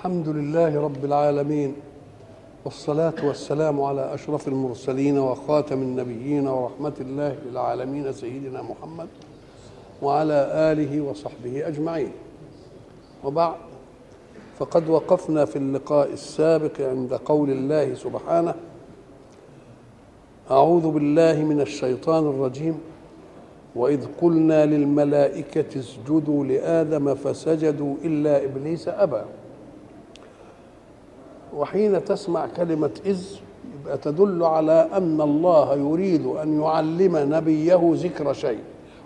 الحمد لله رب العالمين والصلاة والسلام على أشرف المرسلين وخاتم النبيين ورحمة الله للعالمين سيدنا محمد وعلى آله وصحبه أجمعين. وبعد فقد وقفنا في اللقاء السابق عند قول الله سبحانه أعوذ بالله من الشيطان الرجيم وإذ قلنا للملائكة اسجدوا لآدم فسجدوا إلا إبليس أبى. وحين تسمع كلمة إذ يبقى تدل على أن الله يريد أن يعلم نبيه ذكر شيء.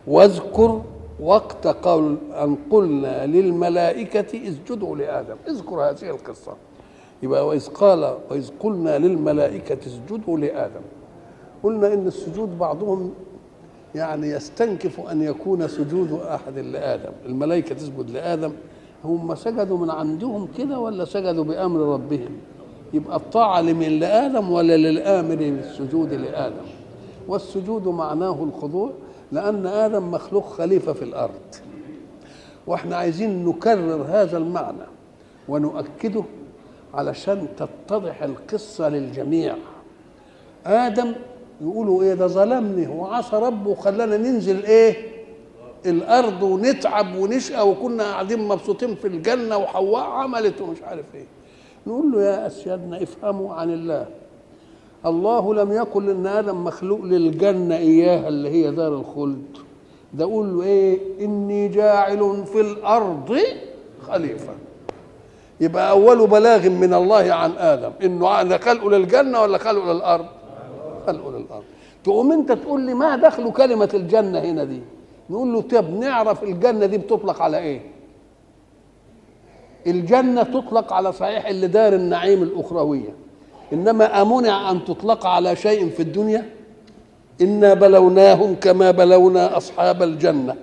واذكر وقت قول أن قلنا للملائكة اسجدوا لآدم. اذكر هذه القصة. يبقى وإذ قال وإذ قلنا للملائكة اسجدوا لآدم. قلنا إن السجود بعضهم يعني يستنكف أن يكون سجود أحد لآدم. الملائكة تسجد لآدم. هم سجدوا من عندهم كده ولا سجدوا بأمر ربهم؟ يبقى الطاعة لمن؟ لآدم ولا للآمر بالسجود لآدم؟ والسجود معناه الخضوع لأن آدم مخلوق خليفة في الأرض. وإحنا عايزين نكرر هذا المعنى ونؤكده علشان تتضح القصة للجميع. آدم يقولوا إيه؟ ده ظلمني وعصى ربه وخلانا ننزل إيه؟ الأرض ونتعب ونشقى وكنا قاعدين مبسوطين في الجنة وحواء عملت ومش عارف إيه. نقول له يا أسيادنا افهموا عن الله. الله لم يقل ان آدم مخلوق للجنة إياها اللي هي دار الخلد. ده قول له إيه؟ إني جاعل في الأرض خليفة. يبقى أول بلاغ من الله عن آدم. إنه خلقه للجنة ولا خلقه للأرض؟ خلقه للأرض. تقوم أنت تقول لي ما دخل كلمة الجنة هنا دي؟ نقول له طب نعرف الجنة دي بتطلق على إيه؟ الجنة تطلق على صحيح اللي دار النعيم الأخروية. إنما أمنع أن تطلق على شيء في الدنيا؟ إنا بلوناهم كما بلونا أصحاب الجنة.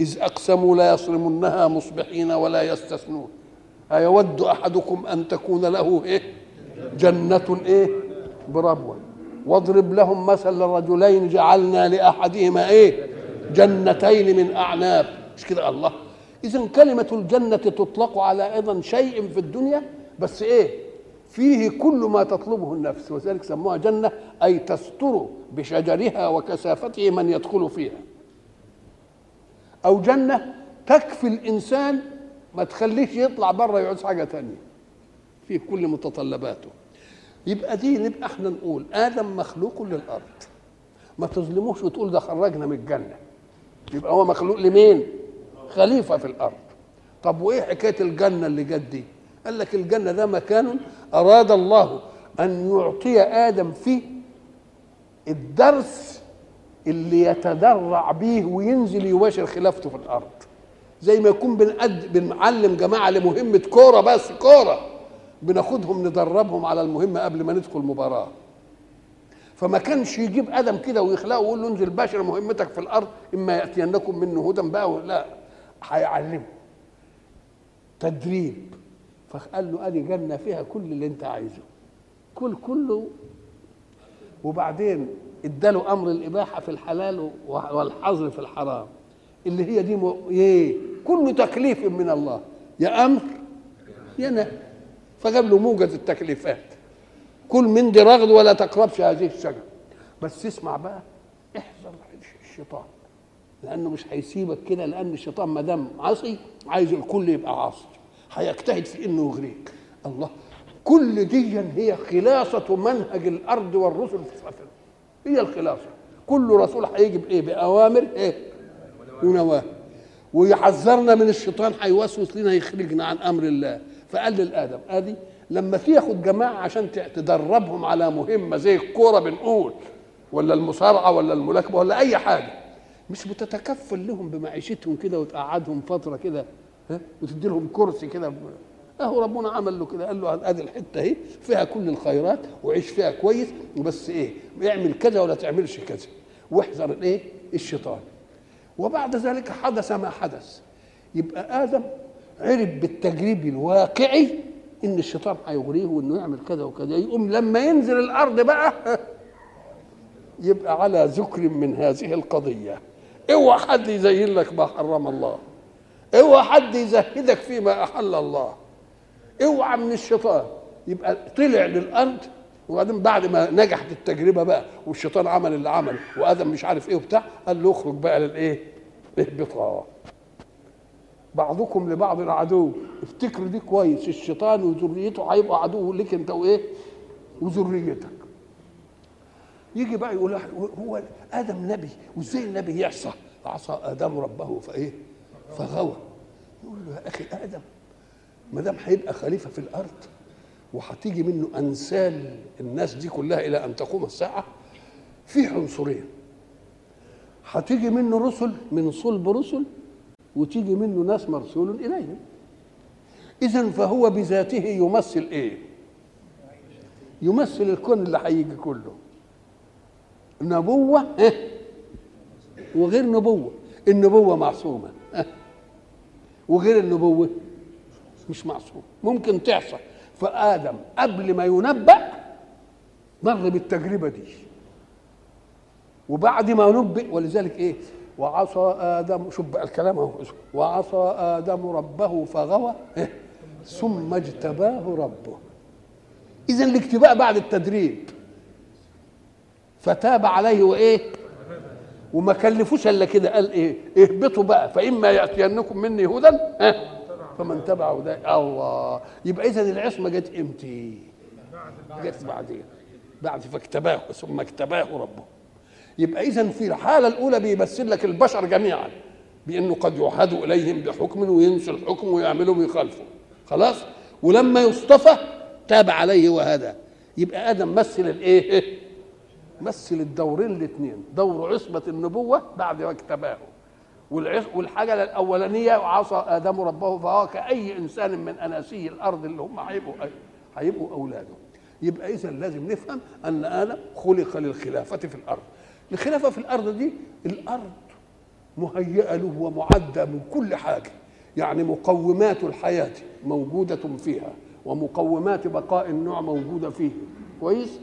إذ أقسموا لا يصرمنها مصبحين ولا يستثنون. أيود أحدكم أن تكون له إيه؟ جنة إيه؟ بربوة. واضرب لهم مثل الرجلين جعلنا لأحدهما إيه؟ جنتين من أعناب. مش كده؟ الله. اذا كلمة الجنة تطلق على أيضا شيء في الدنيا بس إيه؟ فيه كل ما تطلبه النفس وذلك سموها جنة أي تستر بشجرها وكثافته من يدخل فيها. أو جنة تكفي الإنسان ما تخليش يطلع بره يعوز حاجة تانية. فيه كل متطلباته. يبقى دي نبقى إحنا نقول آدم مخلوق للأرض. ما تظلموش وتقول ده خرجنا من الجنة. يبقى هو مخلوق لمين؟ خليفة في الأرض. طب وإيه حكاية الجنة اللي جت دي؟ قال لك الجنة ده مكان أراد الله أن يعطي آدم فيه الدرس اللي يتدرع به وينزل يباشر خلافته في الأرض. زي ما يكون بنقد بنعلم جماعة لمهمة كورة بس كورة. بناخدهم ندربهم على المهمة قبل ما ندخل مباراة. فما كانش يجيب آدم كده ويخلقه ويقول له انزل باشر مهمتك في الأرض إما يأتينكم منه هدى بقى لا. هيعلمه. تدريب. فقال له أدي جنة فيها كل اللي أنت عايزه. كل كله. وبعدين اداله أمر الإباحة في الحلال والحظر في الحرام. اللي هي دي. إيه؟ كله تكليف من الله. يا أمر يا نهي. فجاب له موجز التكليفات. كل من دي رغد ولا تقربش هذه الشجرة. بس اسمع بقى احذر الشيطان لأنه مش هيسيبك كده لأن الشيطان ما دام عصي عايز الكل يبقى عاصي. هيجتهد في إنه يغريك. الله. كل دي هي خلاصة منهج الأرض والرسل في السفر هي الخلاصة. كل رسول هيجي بإيه بأوامر إيه؟ ونواهي ويحذرنا من الشيطان هيوسوس لنا يخرجنا عن أمر الله. فقال للآدم آدي لما تاخد جماعة عشان تدربهم على مهمة زي الكورة بنقول ولا المصارعة ولا الملاكمة ولا أي حاجة مش بتتكفل لهم بمعيشتهم كده وتقعدهم فترة كده ها؟ وتدي لهم كرسي كده. أهو ربنا عمل له كده قال له ادي الحتة أهي فيها كل الخيرات وعيش فيها كويس وبس إيه اعمل كذا ولا تعملش كذا. واحذر الايه الشيطان. وبعد ذلك حدث ما حدث. يبقى آدم عرف بالتجريب الواقعي إن الشيطان هيغريه وإنه يعمل كذا وكذا. يقوم لما ينزل الأرض بقى يبقى على ذكر من هذه القضية. اوعى حد يزين لك ما حرم الله. اوعى حد يزهدك فيما أحل الله. اوعى من الشيطان. يبقى طلع للأرض وبعدين بعد ما نجحت التجربة بقى والشيطان عمل اللي عمله وآدم مش عارف إيه وبتاع قال له اخرج بقى للإيه؟ اهبطا بعضكم لبعض عدو. افتكروا دي كويس الشيطان وذريته هيبقوا عدو لك انت وايه؟ وذريتك. يجي بقى يقول هو آدم نبي وإزاي النبي يعصى عصى آدم ربه فإيه؟ فغوى. يقول له يا أخي آدم ما دام هيبقى خليفة في الأرض وهتيجي منه انسال الناس دي كلها إلى أن تقوم الساعة في عنصرين. هتيجي منه رسل من صلب رسل وتيجي منه ناس مرسول إليهم. اذا فهو بذاته يمثل إيه؟ يمثل الكون اللي هيجي كله. نبوة إيه؟ وغير نبوة. النبوة معصومة إيه؟ وغير النبوة مش معصوم. ممكن تحصل. فآدم قبل ما ينبأ مر بالتجربة دي. وبعد ما نبئ ولذلك إيه؟ وعصى آدم شوف بقى الكلام اهو وعصى آدم ربه فغوى. إيه؟ ثم اجتباه ربه. اذا الاجتباء بعد التدريب. فتاب عليه وإيه؟ وما كلفوش إلا كده. قال إيه؟ اهبطوا بقى. فإما يأتينكم مني هدى ها فمن تبع هداي. الله. يبقى اذا العصمة جت إمتى؟ جت بعدين. بعد فاكتباه ثم اكتباه ربه. يبقى إذا في الحالة الأولى بيمثل لك البشر جميعا بأنه قد يعهد إليهم بحكم وينسوا الحكم ويعملوا ويخالفوا. خلاص؟ ولما يصطفى تاب عليه وهدى. يبقى آدم مثل الإيه؟ مثل الدورين الاثنين دور عصمه النبوة بعد ما اكتباه والحاجة الأولانية عصى آدم ربه فهو كأي إنسان من اناسي الأرض اللي هم هيبقوا هيبقوا أولاده. يبقى اذا لازم نفهم أن آدم خلق للخلافة في الأرض. الخلافه في الأرض دي الأرض مهيئة له ومعدة من كل حاجة. يعني مقومات الحياة موجودة فيها ومقومات بقاء النوع موجودة فيه. كويس؟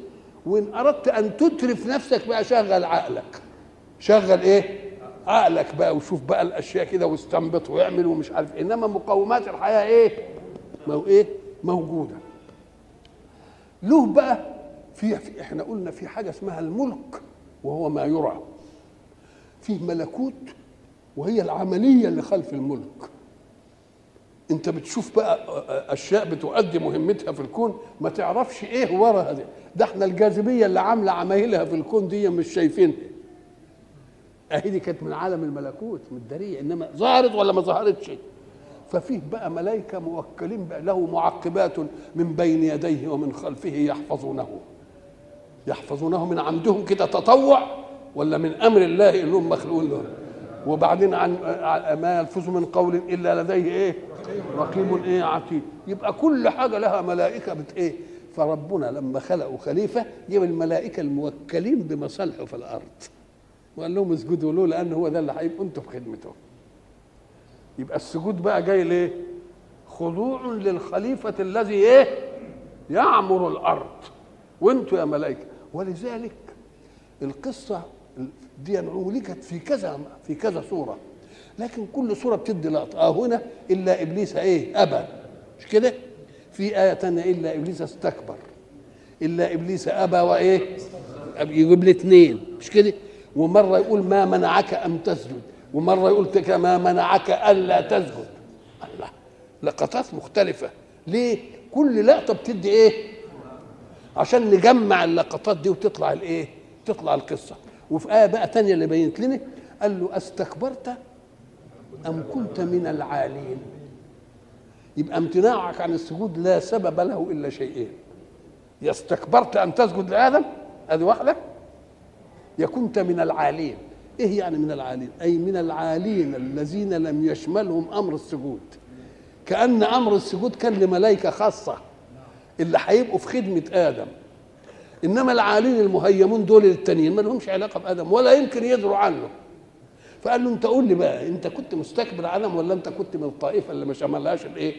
وإن أردت أن تترف نفسك بقى شغل عقلك. شغل إيه؟ عقلك بقى وشوف بقى الأشياء كده واستنبط واعمل ومش عارف إنما مقومات الحياة إيه؟ مو إيه؟ موجودة. له بقى في, في إحنا قلنا في حاجة اسمها الملك. وهو ما يرى. فيه ملكوت وهي العملية اللي خلف الملك. انت بتشوف بقى أشياء بتؤدي مهمتها في الكون ما تعرفش إيه وراها دي ده إحنا الجاذبية اللي عاملة عمايلها في الكون دي مش شايفينها أهي دي كانت من عالم الملكوت من الدريه إنما ظهرت ولا ما ظهرتش؟ ففيه بقى ملائكه موكلين بقى له معقبات من بين يديه ومن خلفه يحفظونه. يحفظونه من عندهم كده تطوع ولا من أمر الله انهم مخلوقون له وبعدين عن ما يلفظ من قول إلا لديه إيه؟ رقيب إيه؟ عتيد. يبقى كل حاجة لها ملائكة بت إيه؟ فربنا لما خلقوا خليفة جاب الملائكة الموكلين بمصالحه في الأرض. وقال لهم اسجدوا له لأن هو ده اللي هيبقوا أنتوا في خدمته. يبقى السجود بقى جاي ليه؟ خضوع للخليفة الذي إيه؟ يعمر الأرض. وأنتوا يا ملائكة ولذلك القصة دي ولكت في كذا في كذا صورة. لكن كل صورة بتدي لقطه آه هنا إلا إبليس إيه؟ أبى. مش كده؟ في آية ثانية إلا إبليس استكبر. إلا إبليس أبى وإيه؟ يجيب لي اثنين مش كده؟ ومرة يقول ما منعك أن تسجد. ومرة يقول ما منعك ألا تسجد. الله لقطات مختلفة. ليه؟ كل لقطة بتدي إيه؟ عشان نجمع اللقطات دي وتطلع الايه؟ تطلع القصة. وفي آية بقى تانية اللي بينت لنا قال له أستكبرت أم كنت من العالين؟ يبقى امتناعك عن السجود لا سبب له إلا شيئين. يا استكبرت أن تسجد لآدم؟ أدي واحدة. يا كنت من العالين. إيه يعني من العالين؟ أي من العالين الذين لم يشملهم أمر السجود. كأن أمر السجود كان لملائكة خاصة. اللي هيبقوا في خدمة آدم. إنما العالين المهيمون دول التانيين ما لهمش علاقة بآدم ولا يمكن يدروا عنه. فقال له أنت قول لي بقى أنت كنت مستكبر عنهم ولا أنت كنت من الطائفة اللي ما شملهاش الإيه؟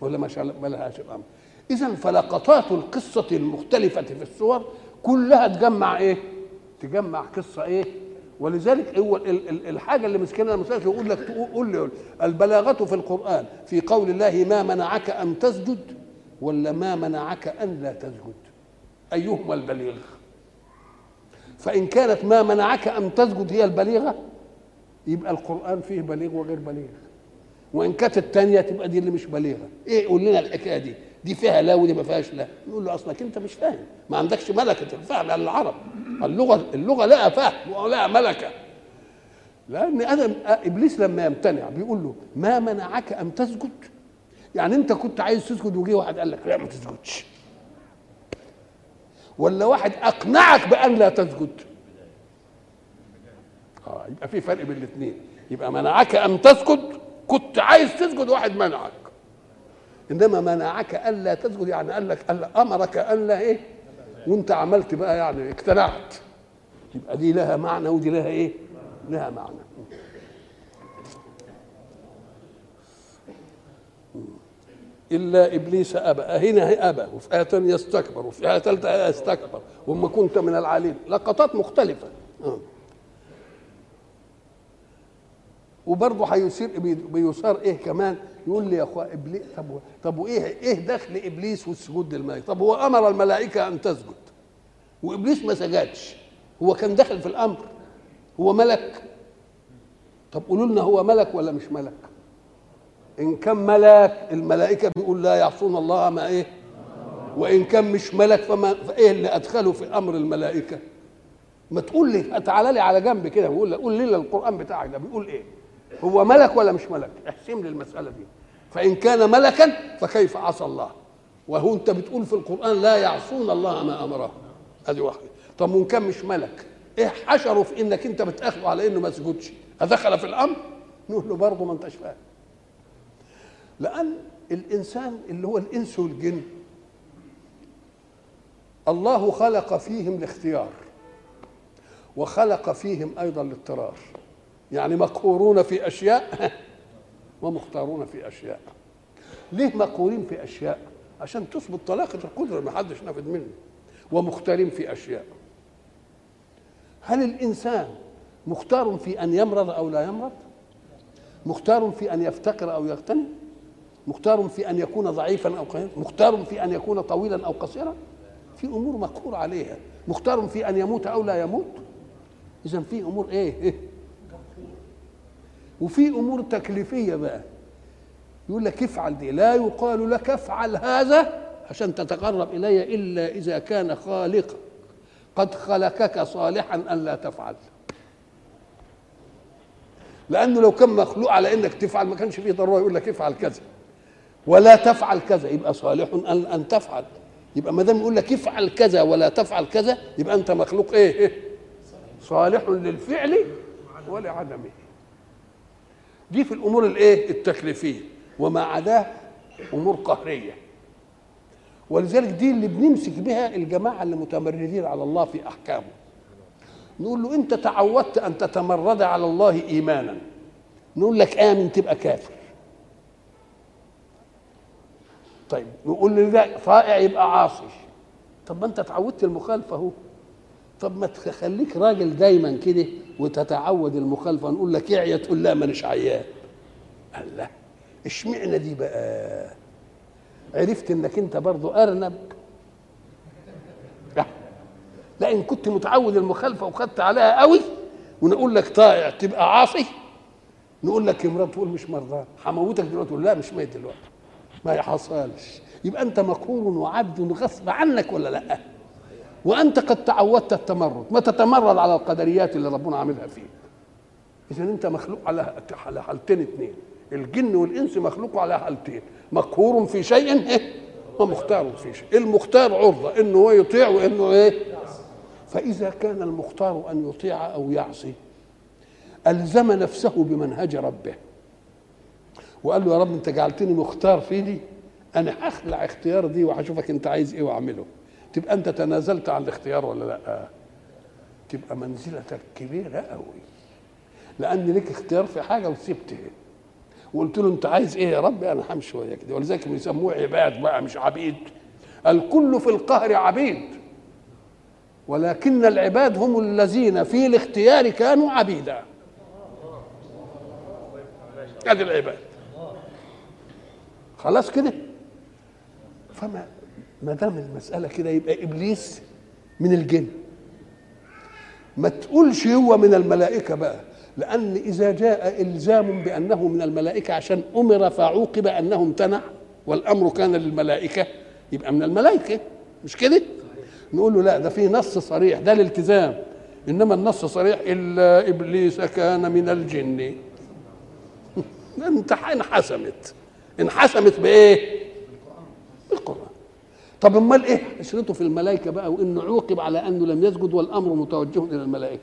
ولا ما شملهاش الأمر. اذا فلقطات القصة المختلفة في الصور كلها تجمع إيه؟ تجمع قصة إيه؟ ولذلك هو الحاجة اللي مسكنها المسائل يقول لك تقول لي البلاغة في القرآن في قول الله ما منعك أن تسجد ولا ما منعك أن لا تسجد؟ أيهما البليغ؟ فإن كانت ما منعك أن تسجد هي البليغة يبقى القرآن فيه بليغ وغير بليغ. وإن كانت الثانية تبقى دي اللي مش بليغة. إيه قول لنا الحكاية دي؟ دي فيها لا ودي ما فيهاش لا. نقول له أصلك أنت مش فاهم. ما عندكش ملكة الفهم على العرب. اللغة اللغة لها فهم ولها ملكة. لأن آدم إبليس لما يمتنع بيقول له ما منعك أن تسجد؟ يعني انت كنت عايز تسجد وجه واحد قال لك لا ما تسجدش. ولا واحد أقنعك بأن لا تسجد. آه يبقى في فرق بين الاثنين. يبقى منعك أن تسجد كنت عايز تسجد واحد منعك. إنما منعك الا تسجد يعني قال لك قال أمرك أن لا إيه؟ وأنت عملت بقى يعني اقتنعت. يبقى دي لها معنى ودي لها إيه؟ لها معنى. إلا إبليس أبى. هنا أبى وفي آية ثانية يستكبر وفي آية ثالثه يستكبر. وما كنت من العالين. لقطات مختلفة. آه. وبرضه هيثير بيثار إيه كمان؟ يقول لي يا اخويا ابليس طب طب وايه إيه دخل إبليس والسجود للملائكة؟ طب هو أمر الملائكة أن تسجد. وإبليس ما سجدش. هو كان داخل في الأمر. هو ملك. طب قولوا لنا هو ملك ولا مش ملك؟ إن كان ملك الملائكة بيقول لا يعصون الله ما إيه؟ وإن كان مش ملك فما فإيه اللي أدخله في أمر الملائكة؟ ما تقول لي تعالى لي على جنب كده وقول قول لي القران بتاعك ده بيقول إيه؟ هو ملك ولا مش ملك؟ احسم لي المسألة دي. فإن كان ملكا فكيف عصى الله؟ وهو أنت بتقول في القرآن لا يعصون الله ما أمره. هذه واحدة. طب وإن كان مش ملك إيه حشره في إنك أنت بتأخذه على إنه ما سجدش أدخل في الأمر؟ نقول له برضه ما أنتش فاهم. لأن الإنسان اللي هو الإنس والجن الله خلق فيهم الاختيار وخلق فيهم أيضا الاضطرار. يعني مقهورون في أشياء ومختارون في أشياء. ليه مقهورين في أشياء؟ عشان تثبت طلاقة القدرة ما حدش نافذ منه. ومختارين في أشياء. هل الإنسان مختار في أن يمرض أو لا يمرض؟ مختار في أن يفتقر أو يغتني مختار في أن يكون ضعيفا أو قويا مختار في أن يكون طويلا أو قصيرا؟ في أمور مقهور عليها. مختار في أن يموت أو لا يموت؟ اذا في أمور إيه, إيه؟ وفي أمور تكليفية بقى. يقول لك افعل دي. لا يقال لك افعل هذا عشان تتقرب إلي إلا إذا كان خالقا. قد خلقك صالحا أن لا تفعل. لأنه لو كان مخلوق على إنك تفعل ما كانش فيه ضرورة يقول لك افعل كذا. ولا تفعل كذا. يبقى صالح ان أن تفعل. يبقى ما دام يقول لك افعل كذا ولا تفعل كذا يبقى أنت مخلوق إيه؟ صالح للفعل ولعدمه. دي في الأمور الإيه؟ التكليفية. وما عداه أمور قهرية. ولذلك دي اللي بنمسك بها الجماعة اللي متمردين على الله في أحكامه. نقول له أنت تعودت أن تتمرد على الله إيمانا. نقول لك آمن تبقى كافر. طيب نقول له لا طائع يبقى عاصي. طب ما انت تعودت المخالفة اهو. طب ما تخليك راجل دايما كده وتتعود المخالفة نقول لك اعيا تقول لا مانيش عيان قال لا اشمعنى دي بقى؟ عرفت إنك أنت برضو أرنب. لا ان كنت متعود المخالفة وخدت عليها قوي ونقول لك طائع تبقى عاصي. نقول لك امرأة تقول مش مرضان هموتك دلوقتي تقول لا مش ميت دلوقتي. ما يحصلش. يبقى أنت مقهور وعبد غصب عنك ولا لأ؟ وأنت قد تعودت التمرد. ما تتمرد على القدريات اللي ربنا عاملها فيك. اذا أنت مخلوق على على حالتين اثنين الجن والإنس مخلوق على حالتين. مقهور في شيء إيه؟ ومختار في شيء. المختار عرضة إنه هو يطيع وإنه إيه؟ فإذا كان المختار أن يطيع أو يعصي ألزم نفسه بمنهج ربه. وقال له يا رب انت جعلتني مختار في دي أنا هخلع اختيار دي وهشوفك انت عايز إيه وأعمله. تبقى أنت تنازلت عن الاختيار ولا لأ؟ تبقى منزلتك كبيرة قوي لأن ليك اختيار في حاجة وسبتها وقلت له انت عايز إيه يا رب؟ أنا همشي شوية كده ولذلك بيسموه عباد بقى مش عبيد. الكل في القهر عبيد. ولكن العباد هم الذين في الاختيار كانوا عبيدا. هذه العباد. خلاص كده. فما ما دام المسألة كده يبقى إبليس من الجن. ما تقولش هو من الملائكة بقى لأن إذا جاء إلزام بأنه من الملائكة عشان أمر فعوقب انه امتنع والأمر كان للملائكة يبقى من الملائكة. مش كده؟ نقول له لا ده في نص صريح ده الالتزام. إنما النص صريح إلا إبليس كان من الجن. انت انحسمت انحسمت بإيه؟ بالقرآن. طب أمال إيه؟ اشرته في الملائكة بقى وانه عوقب على أنه لم يسجد والأمر متوجه إلى الملائكة.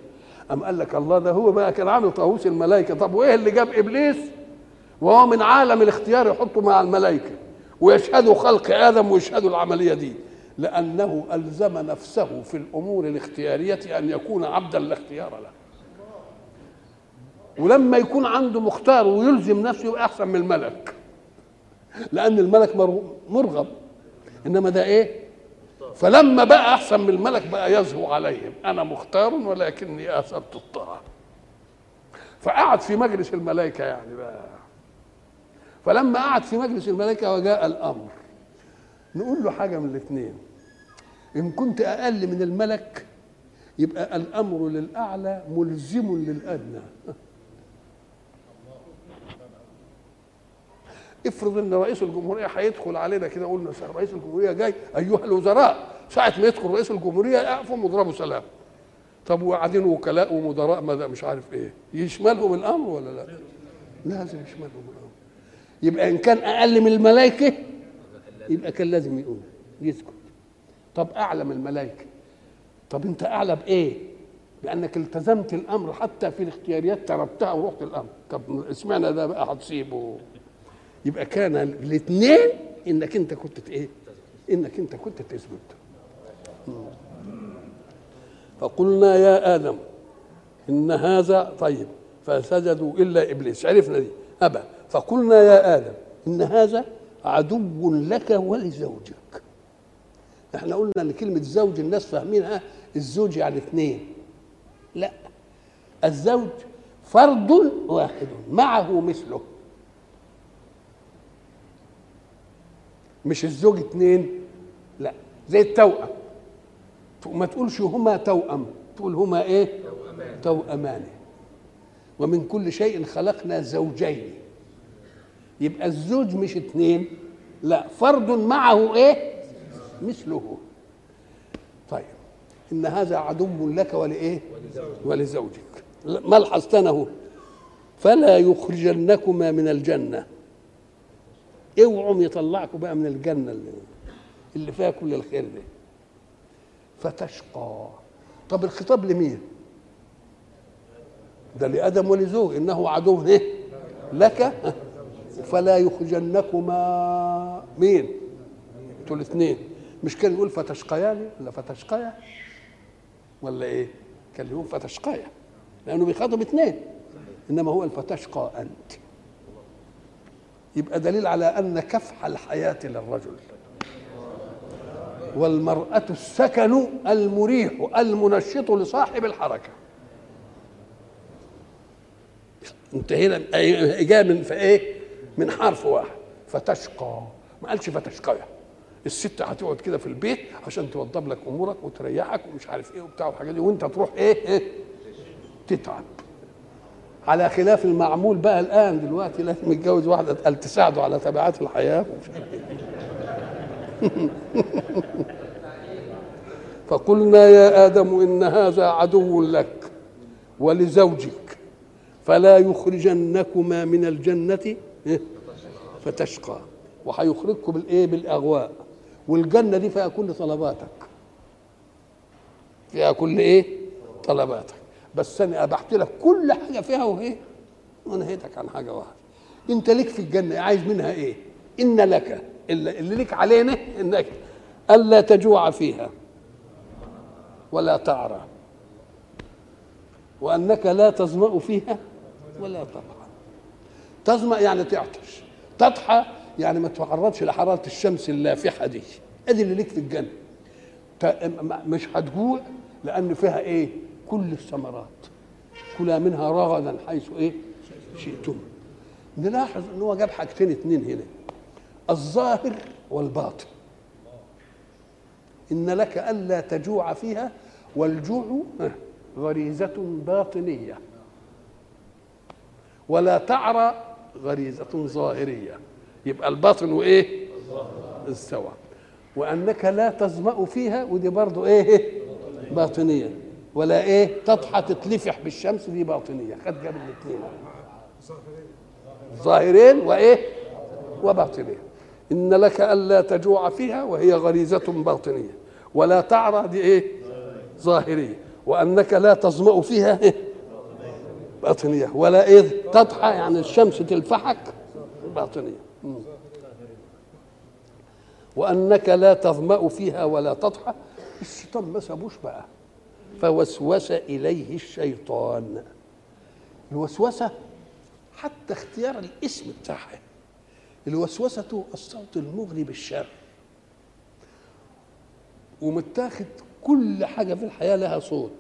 أم قال لك الله ده هو بقى كان عامل طاووس الملائكة. طب وإيه اللي جاب إبليس؟ وهو من عالم الاختيار يحطه مع الملائكة ويشهدوا خلق آدم ويشهدوا العملية دي. لأنه ألزم نفسه في الأمور الاختيارية أن يكون عبدا لا اختيار له. ولما يكون عنده مختار ويلزم نفسه يبقى أحسن من الملك. لأن الملك مرغب إنما ده إيه؟ فلما بقى أحسن من الملك بقى يزهو عليهم. أنا مختار ولكني آثرت الطاعه فقعد في مجلس الملائكة يعني بقى. فلما قعد في مجلس الملائكة وجاء الأمر. نقول له حاجة من الاثنين إن كنت أقل من الملك يبقى الأمر للأعلى ملزم للأدنى. افرض ان رئيس الجمهورية هيدخل علينا كده قلنا رئيس الجمهورية جاي أيها الوزراء ساعة ما يدخل رئيس الجمهورية يقفوا واضربوا سلام. طب وقاعدين وكلاء ومدراء ما مش عارف إيه. يشملهم الأمر ولا لا؟ لازم يشملهم الأمر. يبقى إن كان أقل من الملائكة يبقى كان لازم يقول يسكت. طب أعلى من الملائكة. طب أنت أعلى بإيه؟ لانك التزمت الأمر حتى في الاختياريات تركتها ورحت الأمر. طب اسمعنا ده بقى هتسيبه يبقى كان الاثنين إنك أنت كنت إيه؟ إنك أنت كنت تثبت. فقلنا يا آدم إن هذا طيب فسجدوا إلا إبليس. عرفنا دي. ابى فقلنا يا آدم إن هذا عدو لك ولزوجك. إحنا قلنا إن كلمة زوج الناس فاهمينها الزوج يعني اثنين. لا الزوج فرد واحد معه مثله. مش الزوج اثنين لا زي التوأم. ما تقولش هما توأم تقول هما إيه؟ توأمان. ومن كل شيء خلقنا زوجين. يبقى الزوج مش اثنين لا فرد معه إيه؟ مثله. طيب إن هذا عدو لك ولإيه؟ ولزوجك. ملحظ اهو فلا يخرجنكما من الجنة. اوعوا يطلعكم بقى من الجنة اللي, اللي فيها كل الخير ده. فتشقى. طب الخطاب لمين؟ ده لآدم ولزوج إنه عدو إيه؟ لك. فلا يخرجنكما مين؟ أنتوا الاثنين مش كان يقول فتشقيان؟ ولا فتشقيا. ولا إيه؟ كان يقول فتشقيا. لأنه بيخاطب اثنين. إنما هو الفتشقى أنت. يبقى دليل على أن كفح الحياة للرجل. والمرأة السكن المريح المنشط لصاحب الحركة. انتهينا جاء من فايه من حرف واحد. فتشقى. ما قالش فتشقيا الست هتقعد كده في البيت عشان توضب لك أمورك وتريحك ومش عارف إيه وبتاع والحاجات دي وأنت تروح إيه, إيه؟ تتعب. على خلاف المعمول بقى الآن دلوقتي لازم يتجوز واحدة قال تساعده على تبعات الحياة. فقلنا يا آدم إن هذا عدو لك ولزوجك فلا يخرجنكما من الجنة فتشقى. وهيخرجكم بالإيه؟ بالأغواء. والجنة دي فيها كل طلباتك. فيها كل إيه؟ طلباتك. بس أنا ابحت لك كل حاجة فيها وإيه؟ ونهيتك عن حاجة واحدة. أنت ليك في الجنة عايز منها إيه؟ إن لك اللي, اللي ليك علينا إنك ألا تجوع فيها ولا تعرى وأنك لا تظمأ فيها ولا تضحى تظمأ يعني تعطش. تضحى يعني ما تتعرضش لحراره الشمس اللافحه دي. أدي اللي ليك في الجنة. مش هتجوع لأن فيها إيه؟ كل الثمرات. كلا منها رغدا حيث إيه؟ شئتم. نلاحظ إن هو جاب حاجتين اتنين هنا. الظاهر والباطن. إن لك ألا تجوع فيها والجوع غريزة باطنية. ولا تعرى غريزة ظاهرية. يبقى الباطن وإيه استوى. وأنك لا تظمأ فيها ودي برضو إيه؟ باطنية. ولا إيه تضحى تتلفح بالشمس دي باطنية. خد جاب الاثنين. ظاهرين وإيه؟ وباطنين إن لك ألا تجوع فيها وهي غريزة باطنية. ولا تعرى دي إيه؟ ظاهرية. وأنك لا تظمأ فيها إيه؟ باطنية. ولا إيه تضحى يعني الشمس تلفحك باطنية. مم. وأنك لا تظمأ فيها ولا تضحى. الشيطان ما سابوش بقى؟ فوسوس إليه الشيطان. الوسوسة حتى اختيار الاسم بتاعها. الوسوسة الصوت المغري بالشر. ومتاخد كل حاجة في الحياة لها صوت.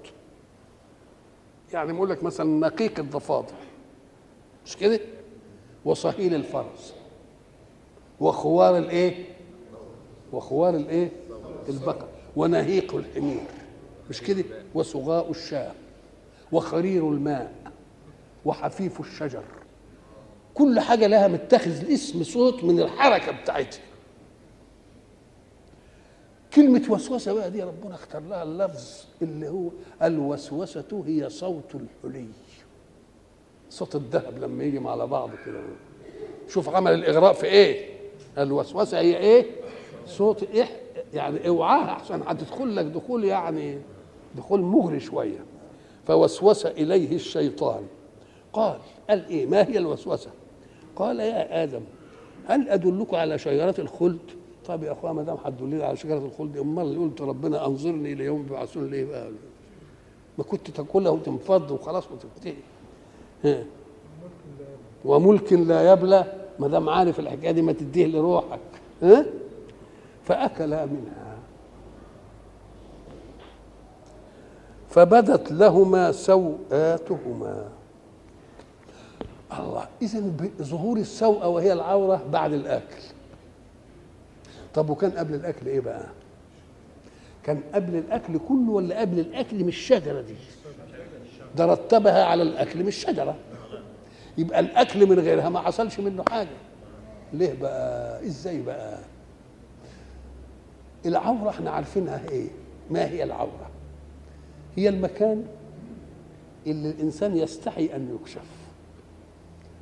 يعني بقول لك مثلا نقيق الضفادع. مش كده؟ وصهيل الفرس. وخوار الإيه؟ وخوار الإيه؟ البقر. ونهيق الحمير. مش كده؟ وصغاء الشاة وخرير الماء وحفيف الشجر. كل حاجة لها متخذ الاسم صوت من الحركة بتاعتها. كلمة وسوسة بقى دي ربنا اختار لها اللفظ اللي هو الوسوسة هي صوت الحلي. صوت الذهب لما يجي على بعض كده. شوف عمل الإغراء في إيه؟ الوسوسة هي إيه؟ صوت إيه يعني اوعاها احسن هتدخل لك دخول يعني دخول مغري شوية فوسوس إليه الشيطان. قال قال إيه؟ ما هي الوسوسة؟ قال يا آدم هل أدلك على شجرة الخلد؟ طب يا أخويا ما دام هتدلني على شجرة الخلد أمال قلت ربنا أنظرني إلى يوم يبعثون ليه بقى. ما كنت تاكلها وتنفض وخلاص وتنتهي. وملك لا يبلى ما دام عارف الحكاية دي ما تديه لروحك. ها؟ فاكلا منها. فبدت لهما سوآتهما الله اذا ظهور السوءة وهي العورة بعد الأكل. طب وكان قبل الأكل إيه بقى؟ كان قبل الأكل كله ولا قبل الأكل من الشجرة دي؟ ده رتبها على الأكل من الشجرة. يبقى الأكل من غيرها ما حصلش منه حاجة. ليه بقى؟ إزاي بقى؟ العورة إحنا عارفينها إيه؟ ما هي العورة؟ هي المكان اللي الإنسان يستحي أن يكشف.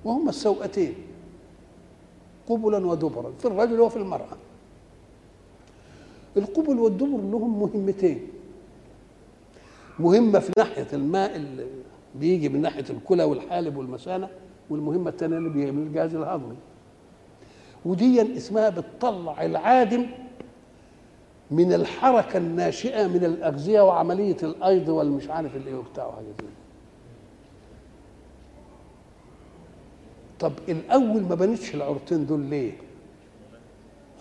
وهما السوءتين قبلا ودبرا في الرجل وفي المرأة. القبل والدبر لهم مهمتين. مهمة في ناحية الماء اللي بيجي من ناحية الكلى والحالب والمثانه والمهمة الثانية اللي بيجي من الجهاز الهضمي. ودي اسمها بتطلع العادم من الحركة الناشئة من الأغذية وعملية الأيض والمش عارف الإيه وبتاع وحاجة زي طب الأول ما بنتش العورتين دول ليه؟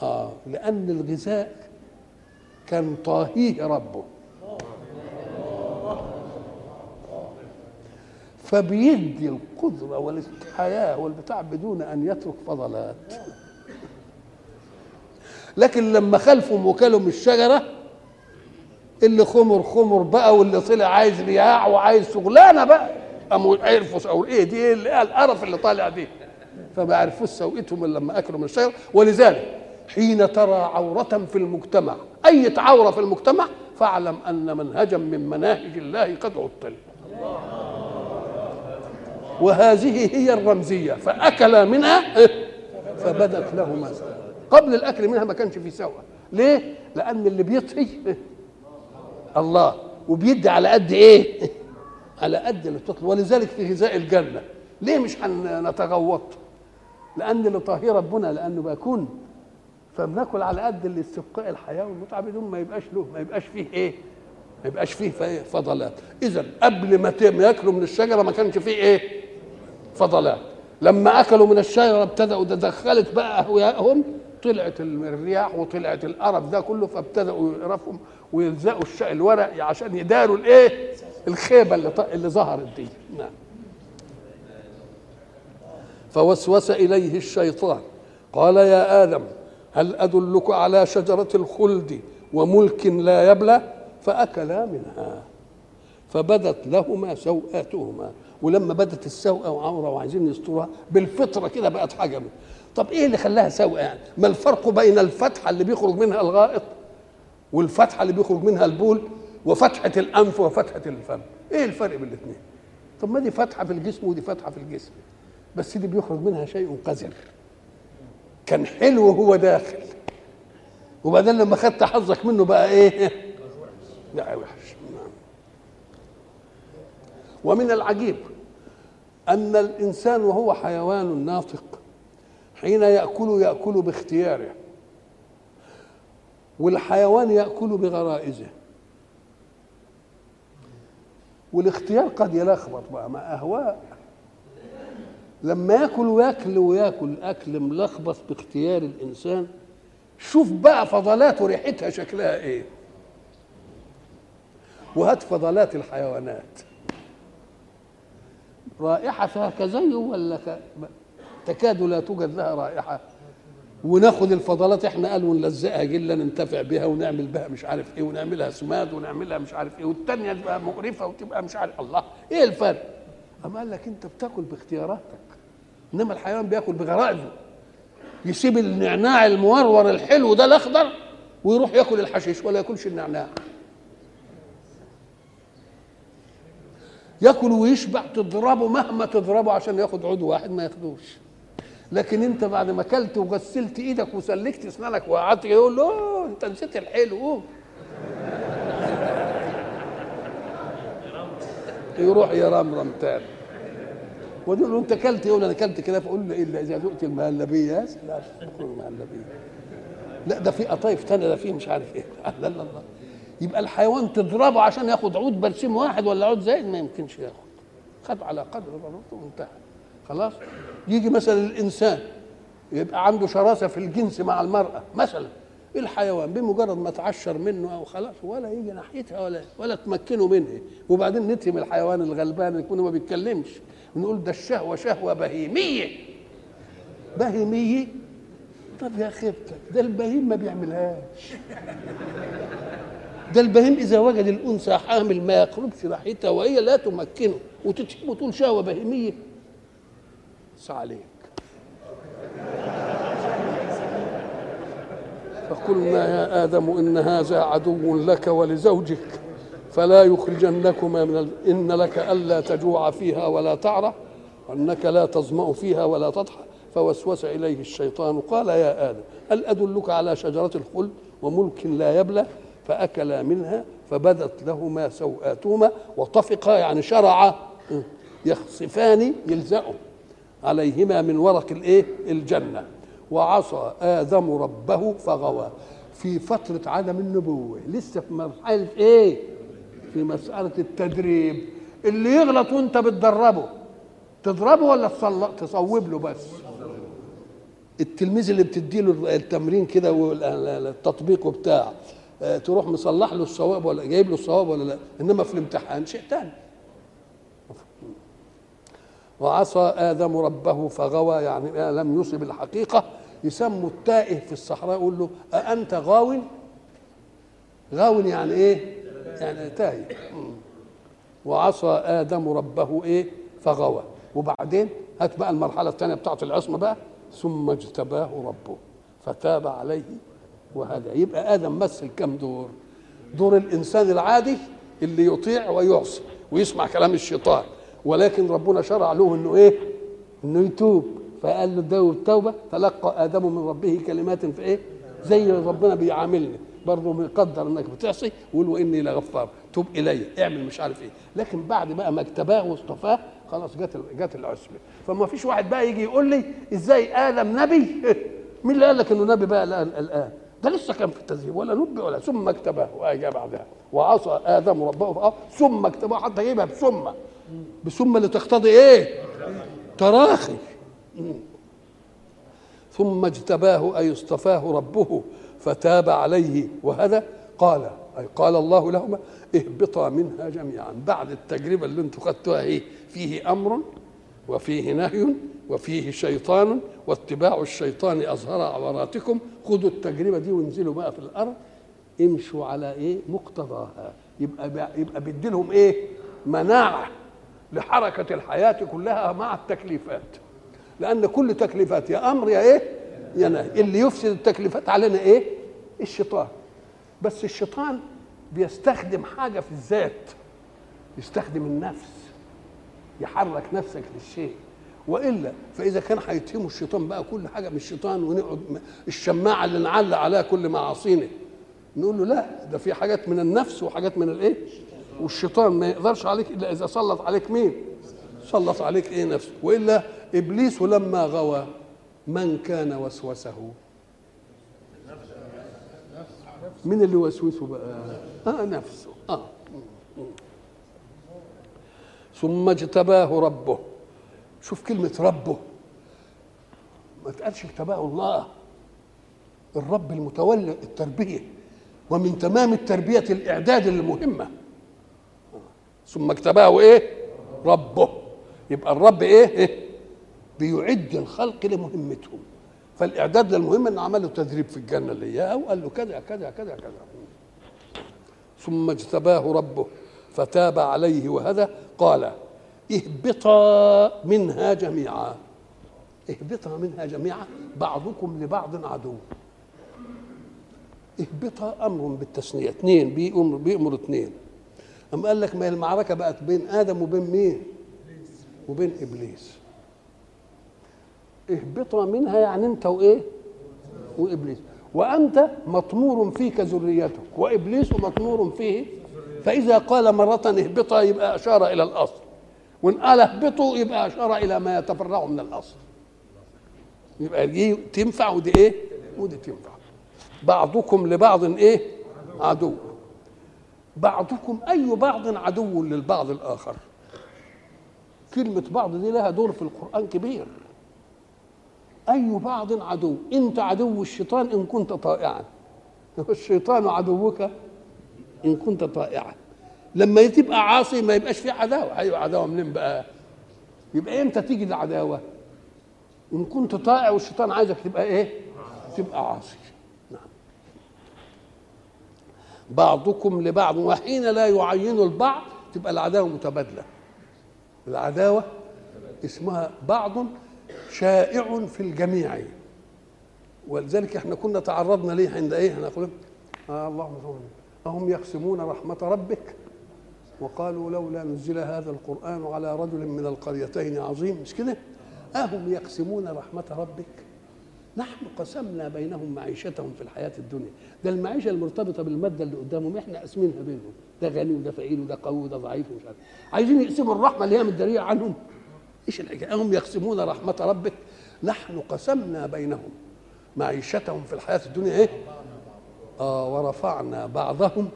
آه لأن الغذاء كان طاهيه ربه. فبيدي القدرة والحياة والبتاع بدون أن يترك فضلات. لكن لما خلفهم من الشجرة اللي خمر خمر بقى واللي طلع عايز رياع وعايز شغلانة بقى قاموا عرفوا أو إيه دي إيه القرف اللي طالع دي. فما عرفوش سوءتهم إلا لما أكلوا من الشجرة. ولذلك حين ترى عورة في المجتمع أي عورة في المجتمع فاعلم أن منهجا من مناهج الله قد عطل. وهذه هي الرمزية فأكل منها فبدت لهما قبل الأكل منها ما كانش في سوء ليه؟ لأن اللي بيطهي الله وبيدي على قد إيه؟ على قد اللي بتطلب ولذلك في غذاء الجنة ليه مش هنتغوط؟ لأن اللي طاهي ربنا لأنه بيكون فبناكل على قد اللي استبقاء الحياة والمتعة بدون ما يبقاش له ما يبقاش فيه إيه؟ ما يبقاش فيه فضلات إذا قبل ما ياكلوا من الشجرة ما كانش فيه إيه؟ فضلات لما أكلوا من الشجرة ابتدأوا تدخلت بقى اهواءهم طلعت الرياح وطلعت القرف ده كله فابتدأوا يقرفهم ويلزقوا الورق عشان يداروا الإيه؟ الخيبة اللي اللي ظهرت دي. نعم. فوسوس إليه الشيطان قال يا آدم هل أدلك على شجرة الخلد وملك لا يبلى؟ فأكلا منها. فبدت لهما سوآتهما ولما بدت السوءة وعورة وعايزين يستروها بالفطرة كده بقت حاجة طب إيه اللي خلاها سوءة يعني؟ ما الفرق بين الفتحة اللي بيخرج منها الغائط والفتحة اللي بيخرج منها البول وفتحة الأنف وفتحة الفم؟ إيه الفرق بين الاثنين طب ما دي فتحة في الجسم ودي فتحة في الجسم بس دي بيخرج منها شيء قذر. كان حلو وهو داخل. وبعدين لما خدت حظك منه بقى إيه؟ بقى وحش. ومن العجيب أن الإنسان وهو حيوان ناطق حين يأكل يأكل باختياره. والحيوان يأكل بغرائزه. والاختيار قد يلخبط بقى مع أهواء. لما يأكل ويأكل ويأكل أكل ملخبط باختيار الإنسان شوف بقى فضلاته ريحتها شكلها إيه. وهات فضلات الحيوانات. رائحتها كزيه ولا ك... تكاد لا توجد لها رائحة. وناخد الفضلات إحنا قال ونلزقها جلا ننتفع بها ونعمل بها مش عارف إيه ونعملها سماد ونعملها مش عارف إيه والتانية تبقى مقرفة وتبقى مش عارف الله إيه الفرق؟ أما قال لك أنت بتأكل باختياراتك. إنما الحيوان بيأكل بغرائزه. يسيب النعناع المورور الحلو ده الأخضر ويروح يأكل الحشيش ولا يأكلش النعناع. يأكل ويشبع تضربه مهما تضربه عشان ياخد عود واحد ما ياخدوش لكن انت بعد ما اكلت وغسلت إيدك وسلكت اسنانك وقعدت يقول له انت نسيت الحلو قوم. يروح يرمرم تاني ويقول له انت اكلت يقول أنا اكلت كده. فاقول له الا إذا ذقت المهلبيه يا سلام المهلبيه لا ده في قطايف تانية ده في مش عارف إيه. لا لا لا يبقى الحيوان تضربه عشان ياخد عود برسيم واحد ولا عود زائد ما يمكنش ياخد. خد على قدر ضرورته وانتهى. خلاص؟ يجي مثلا الإنسان يبقى عنده شراسة في الجنس مع المرأة مثلا الحيوان بمجرد ما تعشر منه أو خلاص ولا يجي ناحيتها ولا ولا تمكنه منها. وبعدين نتهم الحيوان الغلبان يكون ما بيتكلمش. نقول ده الشهوة شهوة بهيمية. بهيمية؟ طب يا خيبتك ده البهيم ما بيعملهاش. ده البهيم إذا وجد الأنثى حامل ما يقربش ناحيتها وهي لا تمكنه وتتهم وتقول شهوة بهيمية. عليك. فقلنا يا آدم إن هذا عدو لك ولزوجك فلا يخرجنكما من ال... إن لك ألا تجوع فيها ولا تعرى وأنك لا تظمأ فيها ولا تضحى. فوسوس إليه الشيطان قال يا آدم هل أدلك على شجرة الخلد وملك لا يبلى؟ فأكلا منها فبدت لهما سوآتهما وطفقا يعني شرعا يخصفان يلزقوا عليهما من ورق الايه؟ الجنة. وعصى آدم ربه فغوى. في فترة عدم النبوة لسه في مرحلة إيه؟ في مسألة التدريب. اللي يغلط وانت بتدربه. تضربه ولا تصوب له بس؟ التلميذ اللي بتدي له التمرين كده والتطبيق وبتاع تروح مصلح له الصواب ولا جايب له الصواب ولا لا؟ إنما في الامتحان شيء ثاني وعصى آدم ربه فغوى يعني لم يصب الحقيقة يسموا التائه في الصحراء يقول له أأنت غاو؟ غاو يعني إيه؟ يعني تائه وعصى آدم ربه إيه؟ فغوى. وبعدين هات بقى المرحلة الثانية بتاعت العصمة بقى. ثم اجتباه ربه فتاب عليه وهذا يبقى آدم مثل كم دور؟ دور الإنسان العادي اللي يطيع ويعصي ويسمع كلام الشيطان. ولكن ربنا شرع له إنه إيه؟ إنه يتوب. فقال له ده التوبه تلقى آدم من ربه كلمات في إيه؟ زي ربنا بيعاملني. برضه مقدر إنك بتعصي ويقول وإني لغفار. توب إلي اعمل مش عارف إيه. لكن بعد بقى ما اجتباه واصطفاه خلاص جت جت العصمه فما فيش واحد بقى يجي يقول لي إزاي آدم نبي؟ مين اللي قال لك إنه نبي بقى الآن؟ ده لسه كان في التزيين ولا نبي ولا ثم اجتباه واجا بعدها وعصى آدم ربه ثم اجتباه حتى يجيبها بثم. بثم اللي تقتضي إيه؟ تراخي. ثم اجتباه أي اصطفاه ربه فتاب عليه. وهذا قال أي قال الله لهما اهبطا منها جميعا. بعد التجربة اللي أنتم خدتوها إيه فيه أمر وفيه نهي وفيه شيطان واتباع الشيطان أظهر عوراتكم. خذوا التجربة دي وانزلوا بقى في الأرض. امشوا على إيه؟ مقتضاها. يبقى يبقى بيدي لهم إيه؟ مناعة. لحركة الحياة كلها مع التكليفات. لأن كل تكليفات يا أمر يا إيه؟ يا نهي. اللي يفسد التكليفات علينا إيه؟ الشيطان. بس الشيطان بيستخدم حاجة في الذات. يستخدم النفس. يحرك نفسك للشيء. وإلا فإذا كان هيتهموا الشيطان بقى كل حاجة من الشيطان ونقعد الشماعة اللي نعلق عليها كل معاصينا. نقول له لا ده في حاجات من النفس وحاجات من الإيه؟ والشيطان ما يقدرش عليك إلا إذا سلط عليك مين؟ سلط عليك إيه نفسه؟ وإلا إبليس لما غوى من كان وسوسه. مين اللي وسوسه بقى؟ آه نفسه. آه. ثم اجتباه ربه. شوف كلمة ربه. ما تقالش اجتباه الله. الرب المتولي التربية. ومن تمام التربية الإعداد المهمة. ثم اجتباه إيه؟ ربه. يبقى الرب إيه, إيه؟ بيعد الخلق لمهمتهم فالإعداد للمهمة إنه عمل له تدريب في الجنة اللي إياها وقال له كذا كذا كذا كذا. ثم اجتباه ربه فتاب عليه وهدى قال اهبطا منها جميعا. اهبطا منها جميعا بعضكم لبعض عدو. اهبطا أمر بالتثنية. اثنين بيأمر بيأمر اثنين. اما قال لك ما المعركة بقت بين آدم وبين مين؟ وبين إبليس. اهبطا منها يعني أنت وإيه؟ وإبليس. وأنت مطمور فيك ذريتك وإبليس مطمور فيه. فإذا قال مرة اهبطا يبقى أشار إلى الأصل. وإن قال اهبطوا يبقى أشار إلى ما يتفرع من الأصل. يبقى دي تنفع ودي إيه؟ ودي تنفع. بعضكم لبعض إيه؟ عدو. بعضكم أي بعض عدو للبعض الآخر. كلمة بعض دي لها دور في القرآن كبير. أي بعض عدو أنت عدو الشيطان إن كنت طائعا. الشيطان عدوك إن كنت طائعا. لما تبقى عاصي ما يبقاش في عداوة. أيوة عداوة منين بقى؟ يبقى إمتى تيجي العداوة؟ إن كنت طائع والشيطان عايزك تبقى إيه؟ تبقى عاصي نعم بعضكم لبعض وحين لا يعين البعض تبقى العداوة متبادلة. العداوة اسمها بعض شائع في الجميع. ولذلك إحنا كنا تعرضنا ليه عند إيه؟ إحنا قلنا آه اللهم أهم يقسمون رحمة ربك؟ وقالوا لولا نزل هذا القرآن على رجل من القريتين عظيم. مش كده؟ أهم يقسمون رحمة ربك؟ نحن قسمنا بينهم معيشتهم في الحياة الدنيا. ده المعيشة المرتبطة بالمادة اللي قدامهم إحنا قاسمينها بينهم. ده غني وده فقير وده قوي وده ضعيف ومش عارف. عايزين يقسموا الرحمة اللي هي متدارية عنهم. إيش الحكاية؟ هم يقسمون رحمة ربك. نحن قسمنا بينهم معيشتهم في الحياة الدنيا إيه؟ آه ورفعنا بعضهم.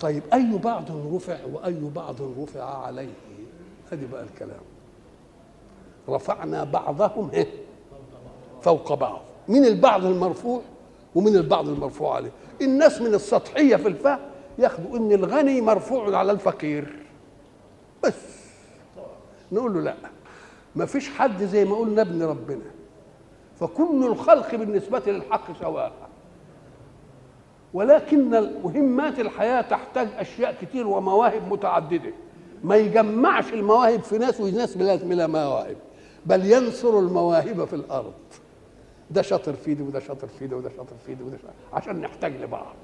طيب أي بعض رفع وأي بعض رفع عليه؟ هذه بقى الكلام. رفعنا بعضهم إيه؟ فوق بعض. من البعض المرفوع ومن البعض المرفوع عليه. الناس من السطحية في الفهم ياخدوا إن الغني مرفوع على الفقير. بس. نقول له لا. ما فيش حد زي ما قلنا ابن ربنا. فكل الخلق بالنسبة للحق سواء. ولكن مهمات الحياة تحتاج أشياء كتير ومواهب متعددة. ما يجمعش المواهب في ناس وناس بلا مواهب. بل ينصر المواهب في الأرض. ده شاطر في دي وده شاطر في دي وده شاطر في دي وده شاطر عشان نحتاج لبعض.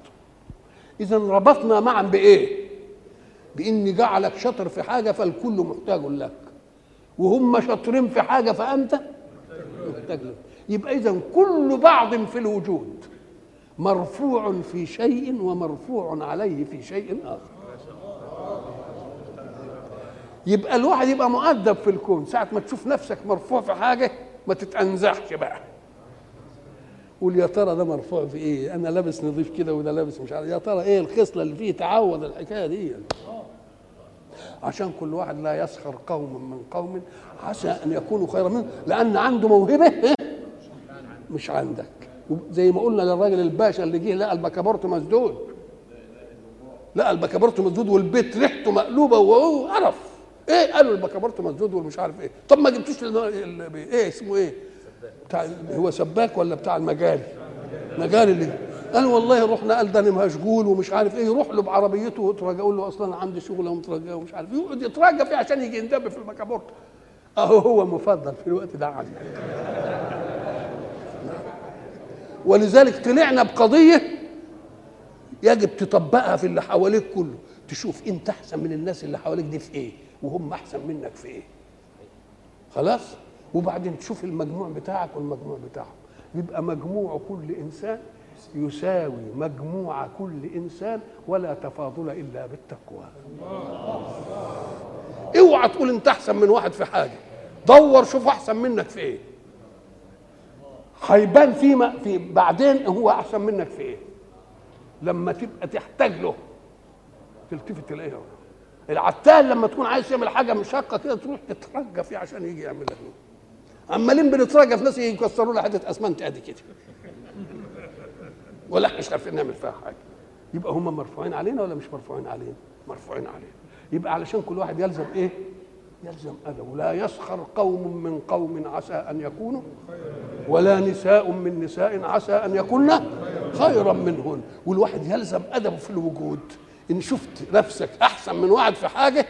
إذا ربطنا معا بإيه؟ بإن جعلك شاطر في حاجة فالكل محتاج لك. وهم شاطرين في حاجة فأنت محتاج لك يبقى إذا كل بعض في الوجود مرفوع في شيء ومرفوع عليه في شيء آخر. يبقى الواحد يبقى مؤدب في الكون. ساعة ما تشوف نفسك مرفوع في حاجة ما تتأنزحش بقى. قول يا ترى ده مرفوع في إيه؟ أنا لابس نظيف كده وده لابس مش عارف. يا ترى إيه الخصلة اللي فيه؟ تعود الحكاية دي. عشان كل واحد لا يسخر قوم من قوم عسى أن يكونوا خيرا منه لأن عنده موهبة مش عندك. زي ما قلنا للراجل الباشا اللي جه لقى البكابورت مسدود. لقى البكابورت مسدود والبيت ريحته مقلوبة وهو عرف إيه؟ قالوا البكابورت مسدود والمش عارف إيه. طب ما جبتوش إيه اسمه إيه؟ بتاع هو سباك ولا بتاع المجاري؟ مجاري اللي قال والله رحنا قال ده أنا مشغول ومش عارف إيه يروح له بعربيته ويترجى يقول له أصلا عندي شغل ومترجى ومش عارف يقعد يترجى فيه عشان يجي يندب في البكابورت أهو هو مفضل في الوقت ده عندي. ولذلك طلعنا بقضية يجب تطبقها في اللي حواليك كله تشوف أنت أحسن من الناس اللي حواليك دي في إيه وهم أحسن منك في إيه. خلاص؟ وبعدين تشوف المجموع بتاعك والمجموع بتاعهم يبقى مجموع كل إنسان يساوي مجموع كل إنسان ولا تفاضل إلا بالتقوى. اوعى تقول انت أحسن من واحد في حاجة. دور شوف أحسن منك في إيه. هيبان فيما في بعدين هو أحسن منك في إيه. لما تبقى تحتاج له تلتفت تلاقيه العتال لما تكون عايز تعمل حاجة مشقه كده تروح تترجى فيه عشان يجي يعمل لك عمالين بنترجى في ناس يكسروا له حتة اسمنت قد كده. ولا مش عارفين نعمل فيها حاجة. يبقى هم مرفوعين علينا ولا مش مرفوعين علينا؟ مرفوعين علينا. يبقى علشان كل واحد يلزم إيه؟ يلزم ادبه لا يسخر قوم من قوم عسى أن يكونوا ولا نساء من نساء عسى أن يكون خيرا منهن. والواحد يلزم ادبه في الوجود. إن شفت نفسك أحسن من واحد في حاجة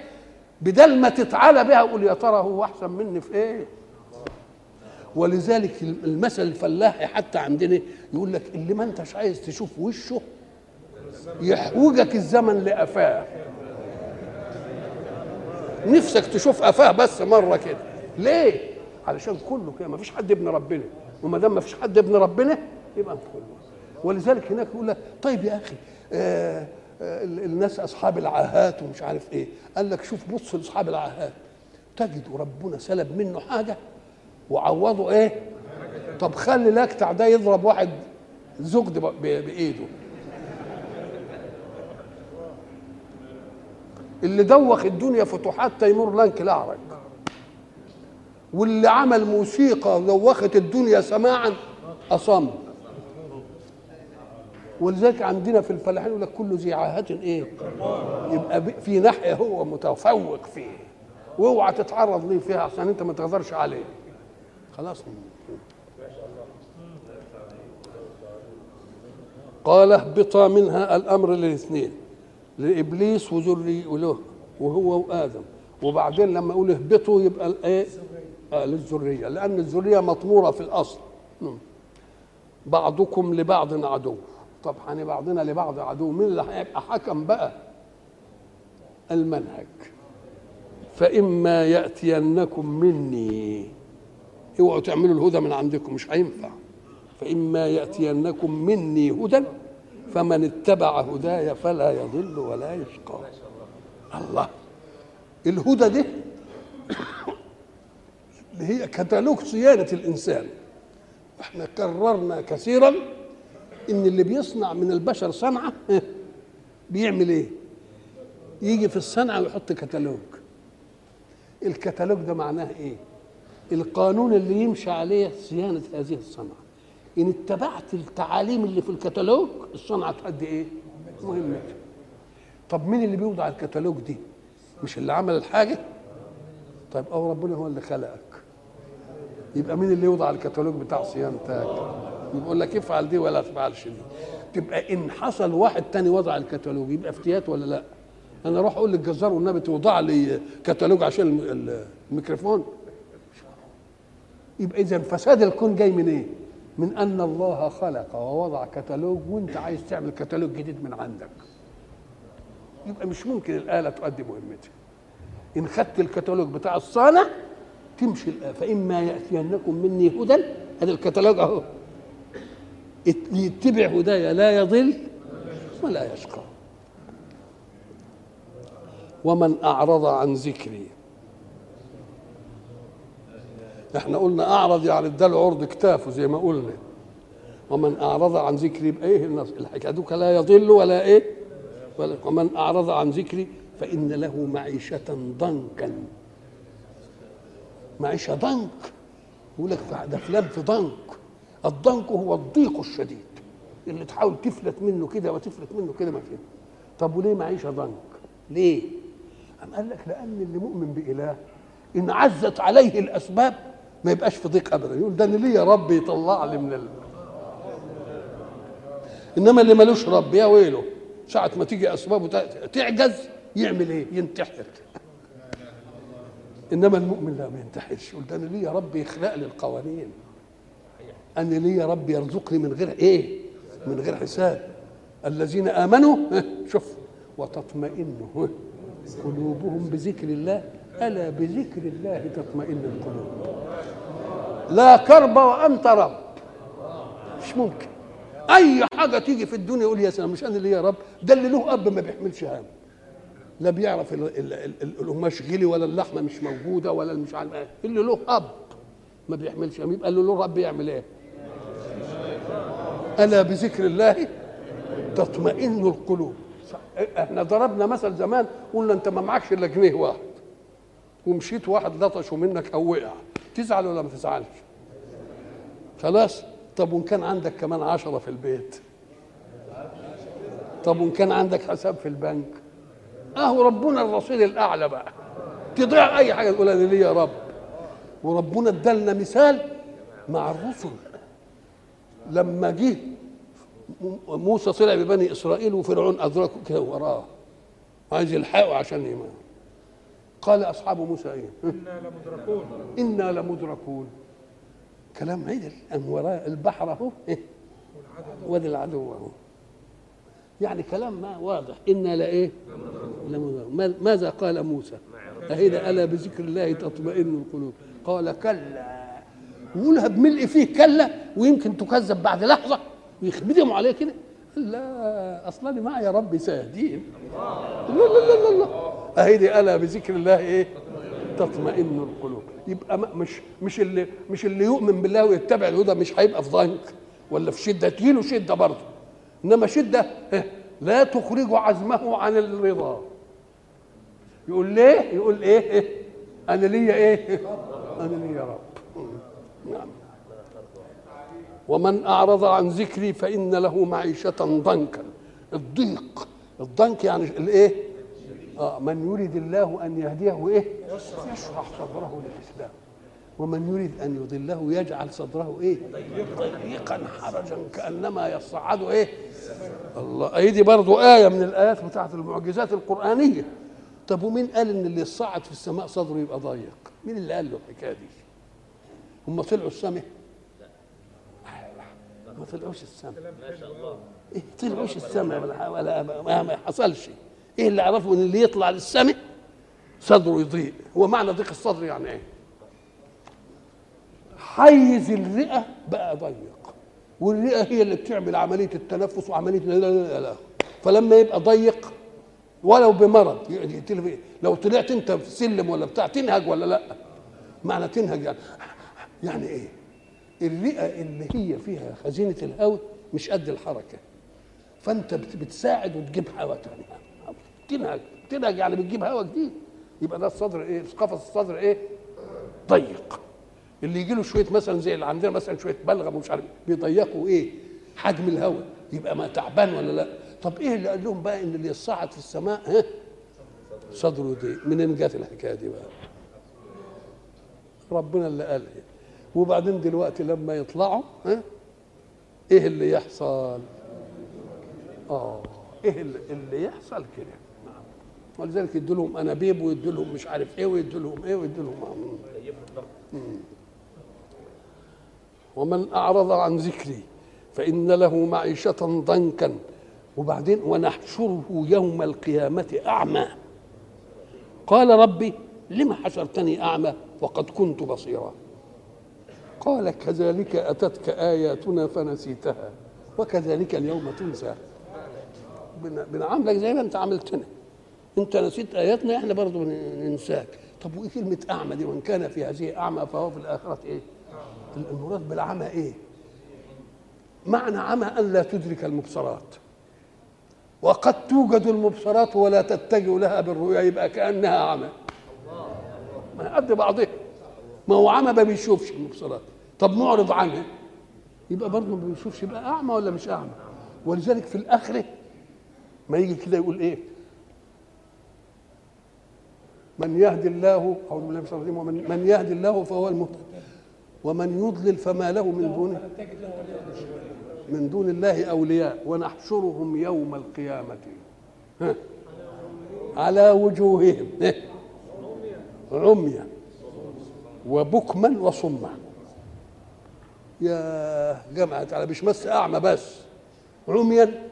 بدل ما تتعالى بها وقول يا ترى هو أحسن مني في إيه؟ ولذلك المثل الفلاحي حتى عندنا يقول لك اللي ما انتش عايز تشوف وشه يحوجك الزمن لقفاه نفسك تشوف قفاه بس مرة كده. ليه؟ علشان كله كده ما فيش حد ابن ربنا. وما دام ما فيش حد ابن ربنا يبقى كله. ولذلك هناك يقول لك طيب يا أخي آه آه الناس أصحاب العاهات ومش عارف إيه. قال لك شوف بص لأصحاب العاهات. تجد ربنا سلب منه حاجة وعوضه إيه؟ طب خلي الأكتع ده يضرب واحد زجد بإيده. اللي دوخ الدنيا فتوحات تيمور لانك الاعرج واللي عمل موسيقى دوخت الدنيا سماعا أصم. ولذلك عندنا في الفلاحين يقول لك كل ذي عاهة إيه؟ يبقى في ناحيه هو متفوق فيه. وأوعى تتعرض ليه فيها عشان أنت ما تقدرش عليه. خلاص. قال اهبطا منها الأمر للاثنين لإبليس وذري وله وهو وآدم. وبعدين لما أقول اهبطوا يبقى الايه؟ آه للذرية لأن الذرية مطمورة في الأصل. بعضكم لبعض عدو. طب يعني بعضنا لبعض عدو مين اللي هيبقى حكم بقى؟ المنهج. فإما يأتينكم مني. اوعوا تعملوا الهدى من عندكم مش هينفع. فإما يأتينكم مني هدى فمن اتبع هداي فلا يضل ولا يشقى. الله. الهدى دي اللي هي كتالوج صيانة الإنسان. إحنا كررنا كثيرا إن اللي بيصنع من البشر صنعة بيعمل إيه؟ يجي في الصنعة ويحط كتالوج. الكتالوج ده معناه إيه؟ القانون اللي يمشي عليه صيانة هذه الصنعة إن اتبعت التعاليم اللي في الكتالوج الصنعة تؤدي إيه؟ مهمتها طب مين اللي بيوضع الكتالوج دي؟ مش اللي عمل الحاجة؟ طيب أو ربنا هو اللي خلقك يبقى مين اللي يوضع الكتالوج بتاع صيانتك؟ يقول لك افعل دي ولا تفعلش دي تبقى إن حصل واحد تاني وضع الكتالوج يبقى افتيات ولا لأ؟ أنا أروح أقول للجزار والنبي توضع لي كتالوج عشان الميكروفون يبقى اذا فساد الكون جاي من إيه؟ من أن الله خلق ووضع كتالوج وأنت عايز تعمل كتالوج جديد من عندك. يبقى مش ممكن الآلة تؤدي مهمتها. إن خدت الكتالوج بتاع الصانع تمشي الآلة. فإما يأتينكم مني هدى هذا الكتالوج أهو. يتبع هدايا لا يضل ولا يشقى. ومن أعرض عن ذكري إحنا قلنا أعرض يعني اداله عرض كتافه زي ما قلنا. ومن أعرض عن ذكري إيه النص؟ الحكاية لا يضل ولا إيه؟ ولا ومن أعرض عن ذكري فإن له معيشة ضنكا. معيشة ضنك. يقول لك ده فلان في ضنك. الضنك هو الضيق الشديد. اللي تحاول تفلت منه كده وتفلت منه كده ما فيه طب وليه معيشة ضنك؟ ليه؟ أم قال لك لأن اللي مؤمن بإله إن عزت عليه الأسباب ما يبقاش في ضيق ابدا. يقول ده ليه يا رب يطلع لي من ال... إنما اللي ملوش رب يا ويله ساعة ما تيجي أسبابه تعجز يعمل إيه؟ ينتحر. إنما المؤمن لا ما ينتحرش. يقول ده أنا ليا رب يخلق لي القوانين أنا ليا رب يرزقني من غير إيه؟ من غير حساب. الذين آمنوا شوف وتطمئن قلوبهم بذكر الله. ألا بذكر الله تطمئن القلوب؟ لا كرب وأنت رب. مش ممكن. أي حاجة تيجي في الدنيا يقول يا سلام مش أنا اللي يا رب؟ ده اللي له أب ما بيحملش هم. لا بيعرف القماش غلي ولا اللحمة مش موجودة ولا مش عارف إيه. اللي له أب ما بيحملش هم. يبقى اللي له رب يعمل إيه؟ ألا بذكر الله تطمئن القلوب. إحنا ضربنا مثل زمان قلنا أنت ما معكش إلا جنيه واحد. ومشيت واحد لطشه منك أو وقع تزعل ولا ما تزعلش؟ خلاص؟ طب وإن كان عندك كمان عشرة في البيت؟ طب وإن كان عندك حساب في البنك؟ أهو ربنا الرصيد الأعلى بقى. تضيع أي حاجة تقول أنا ليه يا رب؟ وربنا ادالنا مثال مع الرسل. لما جه موسى طلع ببني إسرائيل وفرعون أدركه كده وراه عايز يلحقه عشان يمان قال أصحاب موسى إيه؟ إنا لمدركون. إنا لمدركون. كلام عدل. ام وراء البحر اهو إيه؟ وادي العدو اهو يعني كلام ما واضح. إنا لايه لمدركون. ماذا قال موسى؟ أهذا ألا بذكر الله تطمئن القلوب. قال كلا. يقولها بملء فيه كلا ويمكن تكذب بعد لحظة ويخبدهم عليه كده. لا أصلا معي يا ربي سيهدين لا لا لا لا أهيدي ألا بذكر الله إيه؟ تطمئن القلوب. يبقى مش مش اللي مش اللي يؤمن بالله ويتبع الهدى مش هيبقى في ضنك ولا في شدة. تجيله شدة برضه. إنما شدة لا تخرج عزمه عن الرضا. يقول ليه؟ يقول إيه؟ أنا ليا إيه؟ أنا ليا رب. نعم. ومن أعرض عن ذكري فإن له معيشة ضنكا الضيق الضنك يعني الإيه؟ آه من يريد الله أن يهديه إيه؟ يشرح صدره للإسلام ومن يريد أن يضله يجعل صدره إيه؟ ضيقا حرجا كأنما يصعد إيه؟ الله أيدي برضو آية من الآيات بتاعت المعجزات القرآنية طب ومين قال إن اللي يصعد في السماء صدره يبقى ضيق؟ مين اللي قال له الحكاية دي؟ هم طلعوا السماء ما طلعوش السماء ما شاء الله. إيه طلعوش السماء ولا ولا ما, ما حصلش إيه اللي عرفوا إن اللي يطلع للسماء صدره يضيق هو معنى ضيق الصدر يعني إيه؟ حيز الرئة بقى ضيق. والرئة هي اللي بتعمل عملية التنفس وعملية لا لا لا, لا. فلما يبقى ضيق ولو بمرض يعني لو طلعت أنت في سلم ولا بتاع تنهج ولا لأ؟ معنى تنهج يعني. يعني إيه؟ الرئة اللي هي فيها خزينة الهواء مش قد الحركة. فأنت بتساعد وتجيب هواء تاني. تنهج تنهج يعني بتجيب هواء جديد. يبقى ده الصدر إيه؟ قفص الصدر إيه؟ ضيق. اللي يجي له شوية مثلا زي اللي عندنا مثلا شوية بلغم ومش عارف بيضيقوا إيه؟ حجم الهواء يبقى ما تعبان ولا لا؟ طب إيه اللي قال لهم بقى إن اللي يصعد في السماء ها؟ صدره ضيق منين جت الحكاية دي بقى؟ ربنا اللي قال إيه؟ وبعدين دلوقتي لما يطلعوا ها؟ إيه اللي يحصل؟ آه إيه اللي, يحصل كده؟ نعم. ولذلك يدوا لهم أنابيب ويدوا لهم مش عارف إيه ويدوا لهم إيه ويدوا لهم ومن أعرض عن ذكري فإن له معيشة ضنكا. وبعدين ونحشره يوم القيامة أعمى. قال ربي لم حشرتني أعمى وقد كنت بصيرا؟ قال كذلك أتتك آياتنا فنسيتها وكذلك اليوم تنسى. بنعاملك زي ما أنت عملتنا أنت نسيت آياتنا إحنا برضه ننساك. طب وإيه كلمة أعمى دي؟ وإن كان في هذه أعمى فهو في الآخرة إيه؟ المراد بالعمى إيه؟ معنى عمى أن لا تدرك المبصرات. وقد توجد المبصرات ولا تتجه لها بالرؤيا يبقى كأنها عمى. ما قد بعضها. ما هو عمى ما بيشوفش المبصرات طب معرض عنها. يبقى برضه ما بيشوفش يبقى أعمى ولا مش أعمى. ولذلك في الآخرة ما يجي كده يقول إيه؟ من يهدي الله اعوذ بالله من الشيطان ومن من يهدي الله فهو المهتد ومن يضلل فما له من دونه من دون الله أولياء. ونحشرهم يوم القيامة. ها. على وجوههم. عميا وبكما وصما. يا جماعة على مش بس أعمى بس. عميا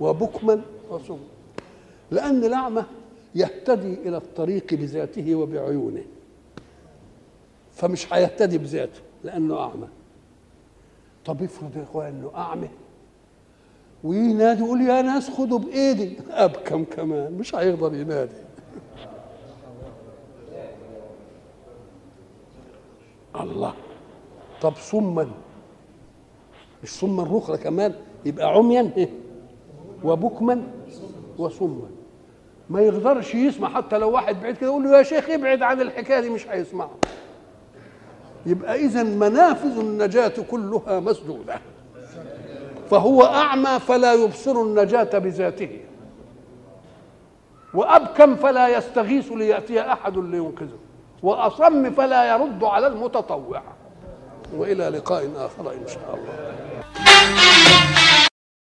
وبكما وصما. لأن الأعمى يهتدي إلى الطريق بذاته وبعيونه. فمش هيهتدي بذاته لأنه أعمى. طب افرض يا إخوان إنه أعمى. وينادي يقول يا ناس خدوا بإيدي. أبكم كمان مش هيقدر ينادي. الله. طب صما. مش صما رخرة كمان يبقى عميا إيه؟ وبكما وصما. ما يقدرش يسمع حتى لو واحد بعيد كده يقول له يا شيخ ابعد عن الحكاية دي مش هيسمعه يبقى اذا منافذ النجاة كلها مسدودة. فهو أعمى فلا يبصر النجاة بذاته. وأبكم فلا يستغيث ليأتي أحد لينقذه. وأصم فلا يرد على المتطوع. وإلى لقاء آخر إن شاء الله.